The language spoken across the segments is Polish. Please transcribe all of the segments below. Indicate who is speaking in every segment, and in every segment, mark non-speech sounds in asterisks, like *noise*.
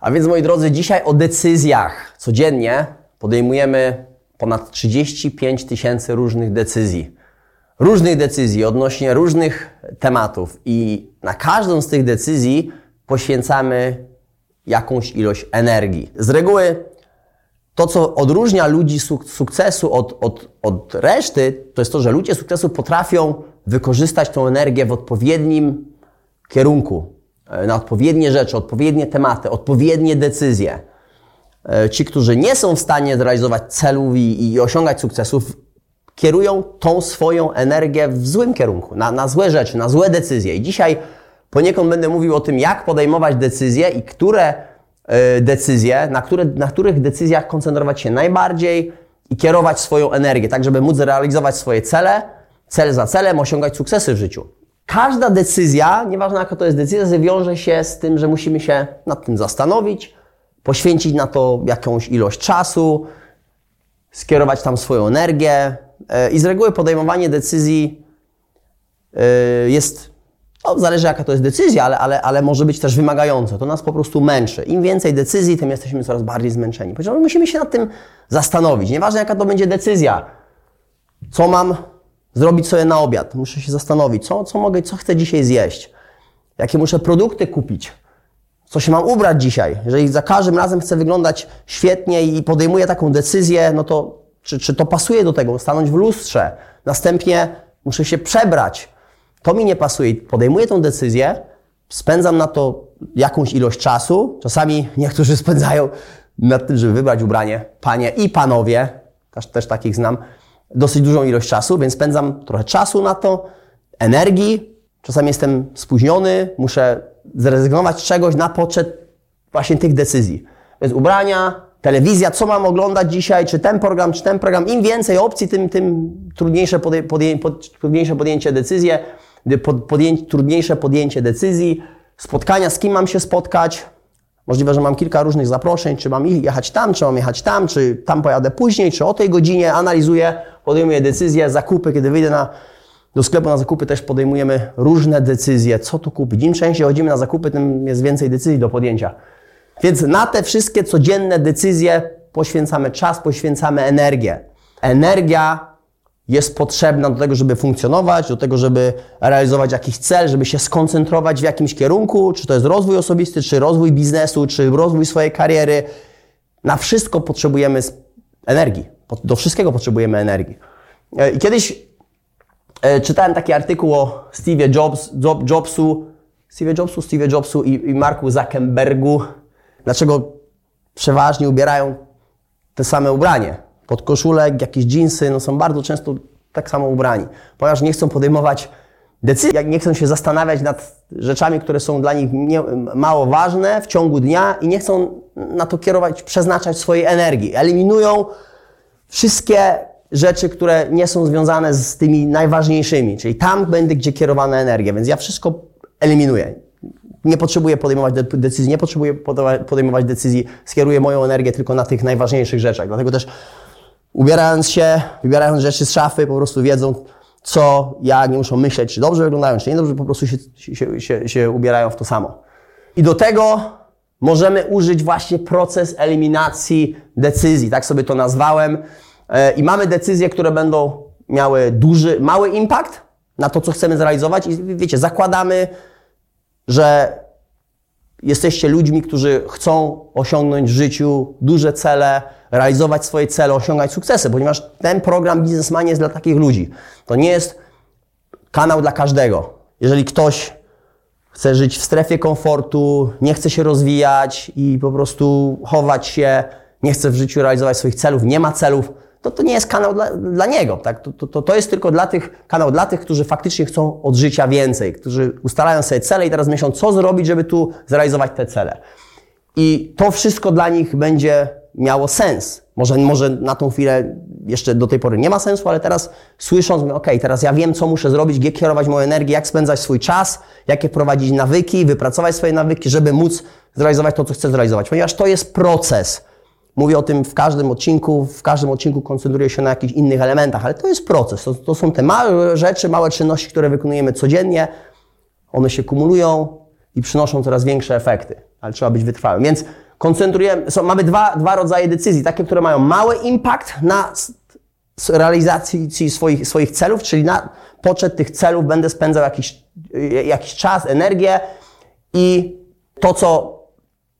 Speaker 1: A więc moi drodzy, dzisiaj o decyzjach. Codziennie podejmujemy ponad 35 tysięcy różnych decyzji. Różnych decyzji odnośnie różnych tematów i na każdą z tych decyzji poświęcamy jakąś ilość energii. Z reguły to, co odróżnia ludzi sukcesu od, od, od reszty, to jest to, że ludzie sukcesu potrafią wykorzystać tą energię w odpowiednim kierunku, na odpowiednie rzeczy, odpowiednie tematy, odpowiednie decyzje. E, ci, którzy nie są w stanie zrealizować celów i, i osiągać sukcesów, kierują tą swoją energię w złym kierunku, na, na złe rzeczy, na złe decyzje. I dzisiaj poniekąd będę mówił o tym, jak podejmować decyzje i które y, decyzje, na, które, na których decyzjach koncentrować się najbardziej i kierować swoją energię, tak żeby móc realizować swoje cele, cel za celem, osiągać sukcesy w życiu. Każda decyzja, nieważne jaka to jest decyzja, wiąże się z tym, że musimy się nad tym zastanowić, poświęcić na to jakąś ilość czasu, skierować tam swoją energię. E, I z reguły podejmowanie decyzji e, jest, no, zależy jaka to jest decyzja, ale, ale, ale może być też wymagające. To nas po prostu męczy. Im więcej decyzji, tym jesteśmy coraz bardziej zmęczeni. Powiedziałem, musimy się nad tym zastanowić. Nieważne jaka to będzie decyzja. Co mam zrobić sobie na obiad? Muszę się zastanowić, co, co mogę, co chcę dzisiaj zjeść? Jakie muszę produkty kupić? co się mam ubrać dzisiaj. Jeżeli za każdym razem chcę wyglądać świetnie i podejmuję taką decyzję, no to czy, czy to pasuje do tego? Stanąć w lustrze. Następnie muszę się przebrać. To mi nie pasuje. Podejmuję tę decyzję, spędzam na to jakąś ilość czasu. Czasami niektórzy *laughs* spędzają nad tym, żeby wybrać ubranie. Panie i panowie, też, też takich znam, dosyć dużą ilość czasu, więc spędzam trochę czasu na to, energii. Czasami jestem spóźniony, muszę zrezygnować z czegoś na poczet właśnie tych decyzji. Więc ubrania, telewizja, co mam oglądać dzisiaj, czy ten program, czy ten program. Im więcej opcji, tym, tym trudniejsze, podję, pod, trudniejsze podjęcie decyzji, trudniejsze podjęcie decyzji, spotkania, z kim mam się spotkać. Możliwe, że mam kilka różnych zaproszeń, czy mam jechać tam, czy mam jechać tam, czy tam pojadę później, czy o tej godzinie, analizuję, podejmuję decyzje, zakupy, kiedy wyjdę na do sklepu na zakupy też podejmujemy różne decyzje, co tu kupić. Im częściej chodzimy na zakupy, tym jest więcej decyzji do podjęcia. Więc na te wszystkie codzienne decyzje poświęcamy czas, poświęcamy energię. Energia jest potrzebna do tego, żeby funkcjonować, do tego, żeby realizować jakiś cel, żeby się skoncentrować w jakimś kierunku, czy to jest rozwój osobisty, czy rozwój biznesu, czy rozwój swojej kariery. Na wszystko potrzebujemy energii. Do wszystkiego potrzebujemy energii. I kiedyś E, czytałem taki artykuł o Steve Jobs, Job, Jobsu, Steve Jobsu, Steve Jobsu i, i Marku Zuckerbergu. Dlaczego przeważnie ubierają te same ubranie? Pod koszulek, jakieś dżinsy, no są bardzo często tak samo ubrani. Ponieważ nie chcą podejmować decyzji, nie chcą się zastanawiać nad rzeczami, które są dla nich nie, mało ważne w ciągu dnia i nie chcą na to kierować, przeznaczać swojej energii. Eliminują wszystkie rzeczy, które nie są związane z tymi najważniejszymi, czyli tam będę, gdzie kierowana energia, więc ja wszystko eliminuję. Nie potrzebuję podejmować decyzji, nie potrzebuję podejmować decyzji, skieruję moją energię tylko na tych najważniejszych rzeczach. Dlatego też ubierając się, wybierając rzeczy z szafy, po prostu wiedzą, co, jak, nie muszą myśleć, czy dobrze wyglądają, czy nie dobrze, po prostu się, się, się, się ubierają w to samo. I do tego możemy użyć właśnie proces eliminacji decyzji, tak sobie to nazwałem. E, i mamy decyzje, które będą miały duży, mały impact na to, co chcemy zrealizować i wiecie, zakładamy, że jesteście ludźmi, którzy chcą osiągnąć w życiu duże cele, realizować swoje cele, osiągać sukcesy, ponieważ ten program Biznesman jest dla takich ludzi. To nie jest kanał dla każdego. Jeżeli ktoś chce żyć w strefie komfortu, nie chce się rozwijać i po prostu chować się, nie chce w życiu realizować swoich celów, nie ma celów, to, to nie jest kanał dla, dla niego. Tak? To, to, to jest tylko dla tych, kanał dla tych, którzy faktycznie chcą od życia więcej, którzy ustalają sobie cele i teraz myślą, co zrobić, żeby tu zrealizować te cele. I to wszystko dla nich będzie miało sens. Może, może na tą chwilę jeszcze do tej pory nie ma sensu, ale teraz słysząc, ok, teraz ja wiem, co muszę zrobić, jak kierować moją energię, jak spędzać swój czas, jakie prowadzić nawyki, wypracować swoje nawyki, żeby móc zrealizować to, co chcę zrealizować. Ponieważ to jest proces. Mówię o tym w każdym odcinku, w każdym odcinku koncentruję się na jakichś innych elementach, ale to jest proces. To, to są te małe rzeczy, małe czynności, które wykonujemy codziennie. One się kumulują i przynoszą coraz większe efekty, ale trzeba być wytrwałym. Więc koncentrujemy, są, mamy dwa, dwa rodzaje decyzji. Takie, które mają mały impact na realizacji swoich, swoich celów, czyli na poczet tych celów będę spędzał jakiś, jakiś czas, energię i to, co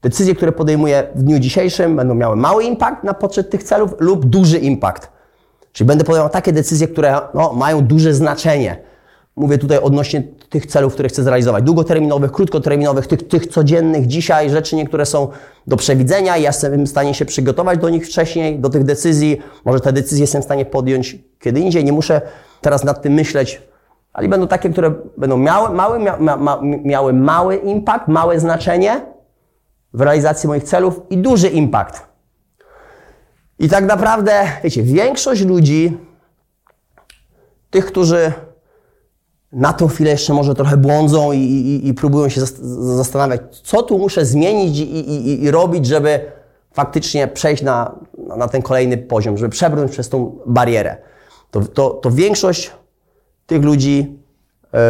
Speaker 1: decyzje, które podejmuję w dniu dzisiejszym, będą miały mały impact na poczet tych celów lub duży impact. Czyli będę podejmował takie decyzje, które no, mają duże znaczenie. Mówię tutaj odnośnie tych celów, które chcę zrealizować. Długoterminowych, krótkoterminowych, tych, tych codziennych dzisiaj rzeczy niektóre są do przewidzenia ja jestem w stanie się przygotować do nich wcześniej, do tych decyzji. Może te decyzje jestem w stanie podjąć kiedy indziej. Nie muszę teraz nad tym myśleć, ale będą takie, które będą miały mały, mia, ma, miały mały impact, małe znaczenie w realizacji moich celów i duży impact. I tak naprawdę, wiecie, większość ludzi, tych, którzy na tą chwilę jeszcze może trochę błądzą i, i, i próbują się zastanawiać, co tu muszę zmienić i, i, robić, żeby faktycznie przejść na, na ten kolejny poziom, żeby przebrnąć przez tą barierę. To, to, to większość tych ludzi yy,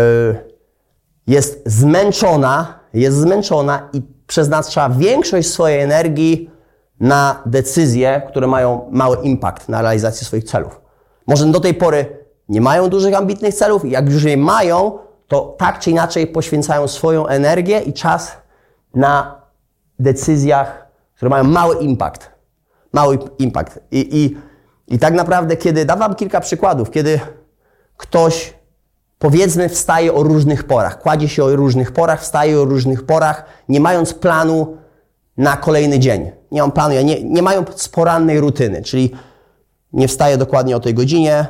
Speaker 1: jest zmęczona, jest zmęczona i przeznacza większość swojej energii na decyzje, które mają mały impact na realizację swoich celów. Może do tej pory nie mają dużych, ambitnych celów. Jak już je mają, to tak czy inaczej poświęcają swoją energię i czas na decyzjach, które mają mały impact. Mały impact. I, i, i tak naprawdę, kiedy, dam Wam kilka przykładów, kiedy ktoś, powiedzmy, wstaje o różnych porach, kładzie się o różnych porach, wstaje o różnych porach, nie mając planu na kolejny dzień. Nie mam planu, nie, nie mają porannej rutyny, czyli nie wstaje dokładnie o tej godzinie,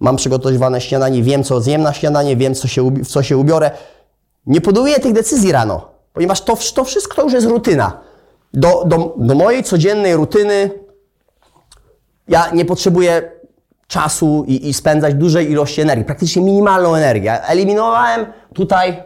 Speaker 1: mam przygotowane śniadanie, wiem co zjem na śniadanie, wiem co się, w co się ubiorę. Nie podejmuję tych decyzji rano, ponieważ to, to wszystko to już jest rutyna. Do, do, do mojej codziennej rutyny ja nie potrzebuję czasu i, i spędzać dużej ilości energii, praktycznie minimalną energię. Eliminowałem tutaj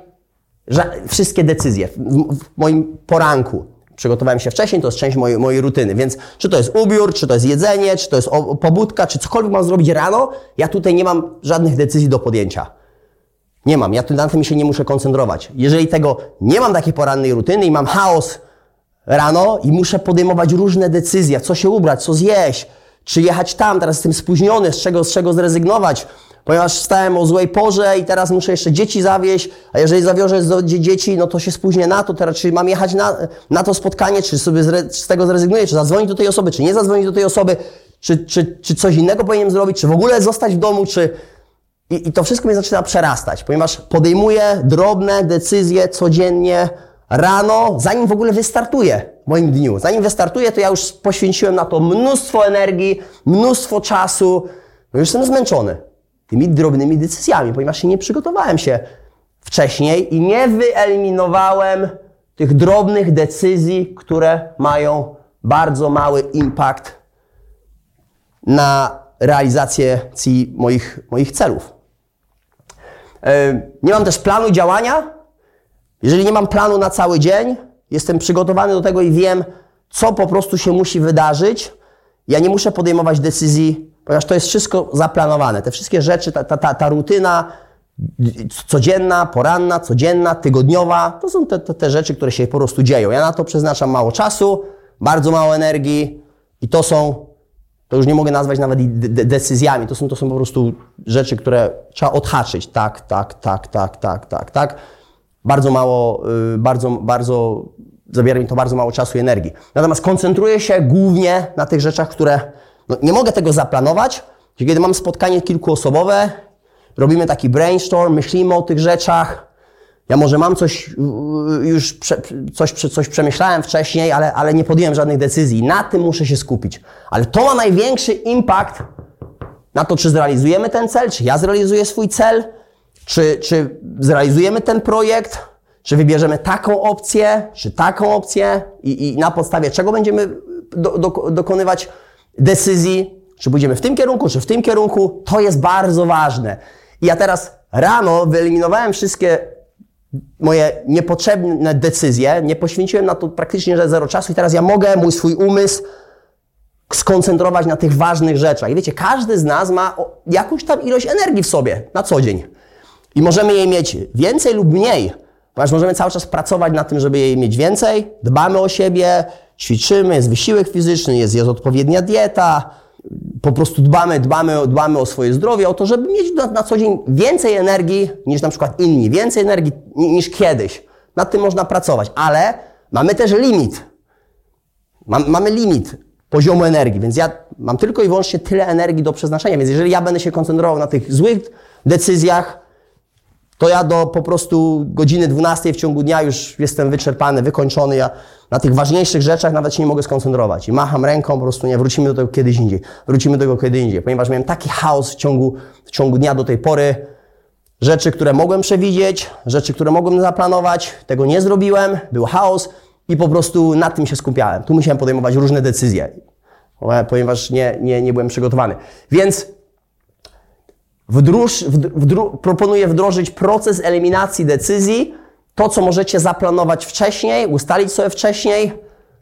Speaker 1: wszystkie decyzje w, w moim poranku przygotowałem się wcześniej, to jest część mojej, mojej rutyny. Więc czy to jest ubiór, czy to jest jedzenie, czy to jest pobudka, czy cokolwiek mam zrobić rano, ja tutaj nie mam żadnych decyzji do podjęcia. Nie mam, ja na tym się nie muszę koncentrować. Jeżeli tego nie mam takiej porannej rutyny i mam chaos rano i muszę podejmować różne decyzje, co się ubrać, co zjeść, czy jechać tam, teraz jestem spóźniony, z czego, z czego zrezygnować, ponieważ wstałem o złej porze i teraz muszę jeszcze dzieci zawieźć, a jeżeli zawiozę dzieci, no to się spóźnię na to, teraz czy mam jechać na, na to spotkanie, czy sobie z tego zrezygnuję, czy zadzwonić do tej osoby, czy nie zadzwonić do tej osoby, czy, czy, czy coś innego powinienem zrobić, czy w ogóle zostać w domu, czy... I, I to wszystko mnie zaczyna przerastać, ponieważ podejmuję drobne decyzje codziennie, rano, zanim w ogóle wystartuję w moim dniu. Zanim wystartuję, to ja już poświęciłem na to mnóstwo energii, mnóstwo czasu, no już jestem zmęczony tymi drobnymi decyzjami, ponieważ nie przygotowałem się wcześniej i nie wyeliminowałem tych drobnych decyzji, które mają bardzo mały impact na realizację moich, moich celów. E, nie mam też planu działania. Jeżeli nie mam planu na cały dzień, jestem przygotowany do tego i wiem, co po prostu się musi wydarzyć. Ja nie muszę podejmować decyzji ponieważ to jest wszystko zaplanowane. Te wszystkie rzeczy, ta, ta, ta, ta rutyna codzienna, poranna, codzienna, tygodniowa, to są te, te, te rzeczy, które się po prostu dzieją. Ja na to przeznaczam mało czasu, bardzo mało energii i to są, to już nie mogę nazwać nawet de decyzjami, to są, to są po prostu rzeczy, które trzeba odhaczyć. Tak, tak, tak, tak, tak, tak, tak. Bardzo mało, yy, bardzo, bardzo, zabiera mi to bardzo mało czasu i energii. Natomiast koncentruję się głównie na tych rzeczach, które no, nie mogę tego zaplanować, kiedy mam spotkanie kilkuosobowe, robimy taki brainstorm, myślimy o tych rzeczach. Ja może mam coś, yy, już prze, coś, coś przemyślałem wcześniej, ale, ale nie podjąłem żadnych decyzji. Na tym muszę się skupić. Ale to ma największy impact na to, czy zrealizujemy ten cel, czy ja zrealizuję swój cel, czy, czy zrealizujemy ten projekt, czy wybierzemy taką opcję, czy taką opcję i, i na podstawie czego będziemy do, do, dokonywać decyzji, czy pójdziemy w tym kierunku, czy w tym kierunku, to jest bardzo ważne. I ja teraz rano wyeliminowałem wszystkie moje niepotrzebne decyzje, nie poświęciłem na to praktycznie że zero czasu i teraz ja mogę mój swój umysł skoncentrować na tych ważnych rzeczach. I wiecie, każdy z nas ma jakąś tam ilość energii w sobie na co dzień. I możemy jej mieć więcej lub mniej, Ponieważ możemy cały czas pracować na tym, żeby jej mieć więcej, dbamy o siebie, ćwiczymy, jest wysiłek fizyczny, jest, jest odpowiednia dieta, po prostu dbamy, dbamy, dbamy o swoje zdrowie, o to, żeby mieć na, na co dzień więcej energii niż na przykład inni, więcej energii niż kiedyś. Nad tym można pracować, ale mamy też limit. Mam, mamy limit poziomu energii, więc ja mam tylko i wyłącznie tyle energii do przeznaczenia, więc jeżeli ja będę się koncentrował na tych złych decyzjach, to ja do po prostu godziny 12 w ciągu dnia już jestem wyczerpany, wykończony. Ja na tych ważniejszych rzeczach nawet się nie mogę skoncentrować. I macham ręką, po prostu nie, wrócimy do tego kiedyś indziej. Wrócimy do tego kiedy indziej, ponieważ miałem taki chaos w ciągu, w ciągu dnia do tej pory. Rzeczy, które mogłem przewidzieć, rzeczy, które mogłem zaplanować, tego nie zrobiłem, był chaos i po prostu nad tym się skupiałem. Tu musiałem podejmować różne decyzje, ponieważ nie, nie, nie byłem przygotowany. Więc Wdróż, wdró, proponuję wdrożyć proces eliminacji decyzji. To, co możecie zaplanować wcześniej, ustalić sobie wcześniej,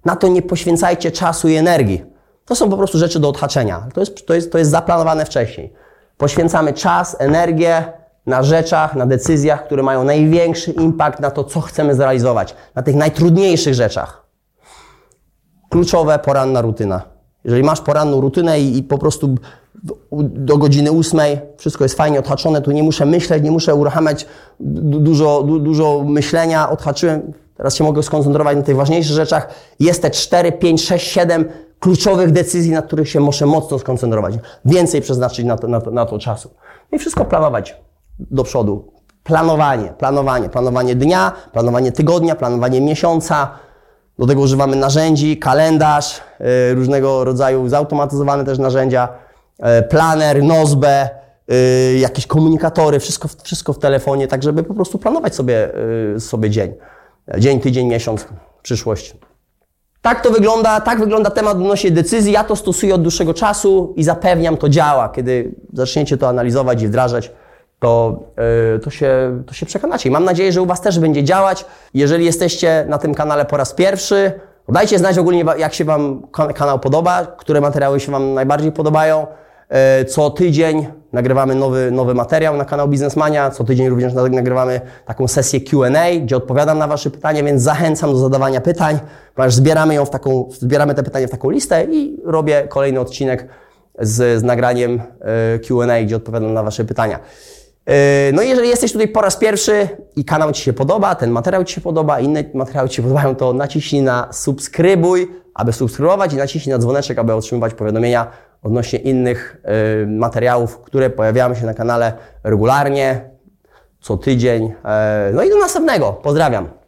Speaker 1: na to nie poświęcajcie czasu i energii. To są po prostu rzeczy do odhaczenia. To jest, to jest, to jest zaplanowane wcześniej. Poświęcamy czas, energię na rzeczach, na decyzjach, które mają największy impact na to, co chcemy zrealizować. Na tych najtrudniejszych rzeczach. Kluczowe, poranna rutyna. Jeżeli masz poranną rutynę i, i po prostu do godziny ósmej, wszystko jest fajnie odhaczone, tu nie muszę myśleć, nie muszę uruchamiać dużo, dużo myślenia, odhaczyłem, teraz się mogę skoncentrować na tych ważniejszych rzeczach. Jest te 4, 5, 6, 7 kluczowych decyzji, na których się muszę mocno skoncentrować, więcej przeznaczyć na to, na to, na to czasu. No i wszystko planować do przodu. Planowanie, planowanie, planowanie dnia, planowanie tygodnia, planowanie miesiąca, do tego używamy narzędzi, kalendarz, yy, różnego rodzaju zautomatyzowane też narzędzia. E, planer, nozbę, e, jakieś komunikatory, wszystko, wszystko w telefonie, tak żeby po prostu planować sobie, e, sobie dzień. Dzień, tydzień, miesiąc, przyszłość. Tak to wygląda, tak wygląda temat odnośnie decyzji. Ja to stosuję od dłuższego czasu i zapewniam, to działa. Kiedy zaczniecie to analizować i wdrażać, to, to, się, to się przekonacie. I mam nadzieję, że u Was też będzie działać. Jeżeli jesteście na tym kanale po raz pierwszy, dajcie znać ogólnie, jak się Wam kanał podoba, które materiały się Wam najbardziej podobają. E, co tydzień nagrywamy nowy, nowy materiał na kanał Biznesmania. Co tydzień również nagrywamy taką sesję Q&A, gdzie odpowiadam na Wasze pytania, więc zachęcam do zadawania pytań, ponieważ zbieramy ją w taką, zbieramy te pytania w taką listę i robię kolejny odcinek z, z nagraniem e, Q&A, gdzie odpowiadam na Wasze pytania. E, no i jeżeli jesteś tutaj po raz pierwszy i kanał Ci się podoba, ten materiał Ci się podoba, inne materiały Ci się podobają, to naciśnij na subskrybuj, aby subskrybować i naciśnij na dzwoneczek, aby otrzymywać powiadomienia odnośnie innych y, materiałów, które pojawiają się na kanale regularnie, co tydzień. E, no i do następnego. Pozdrawiam.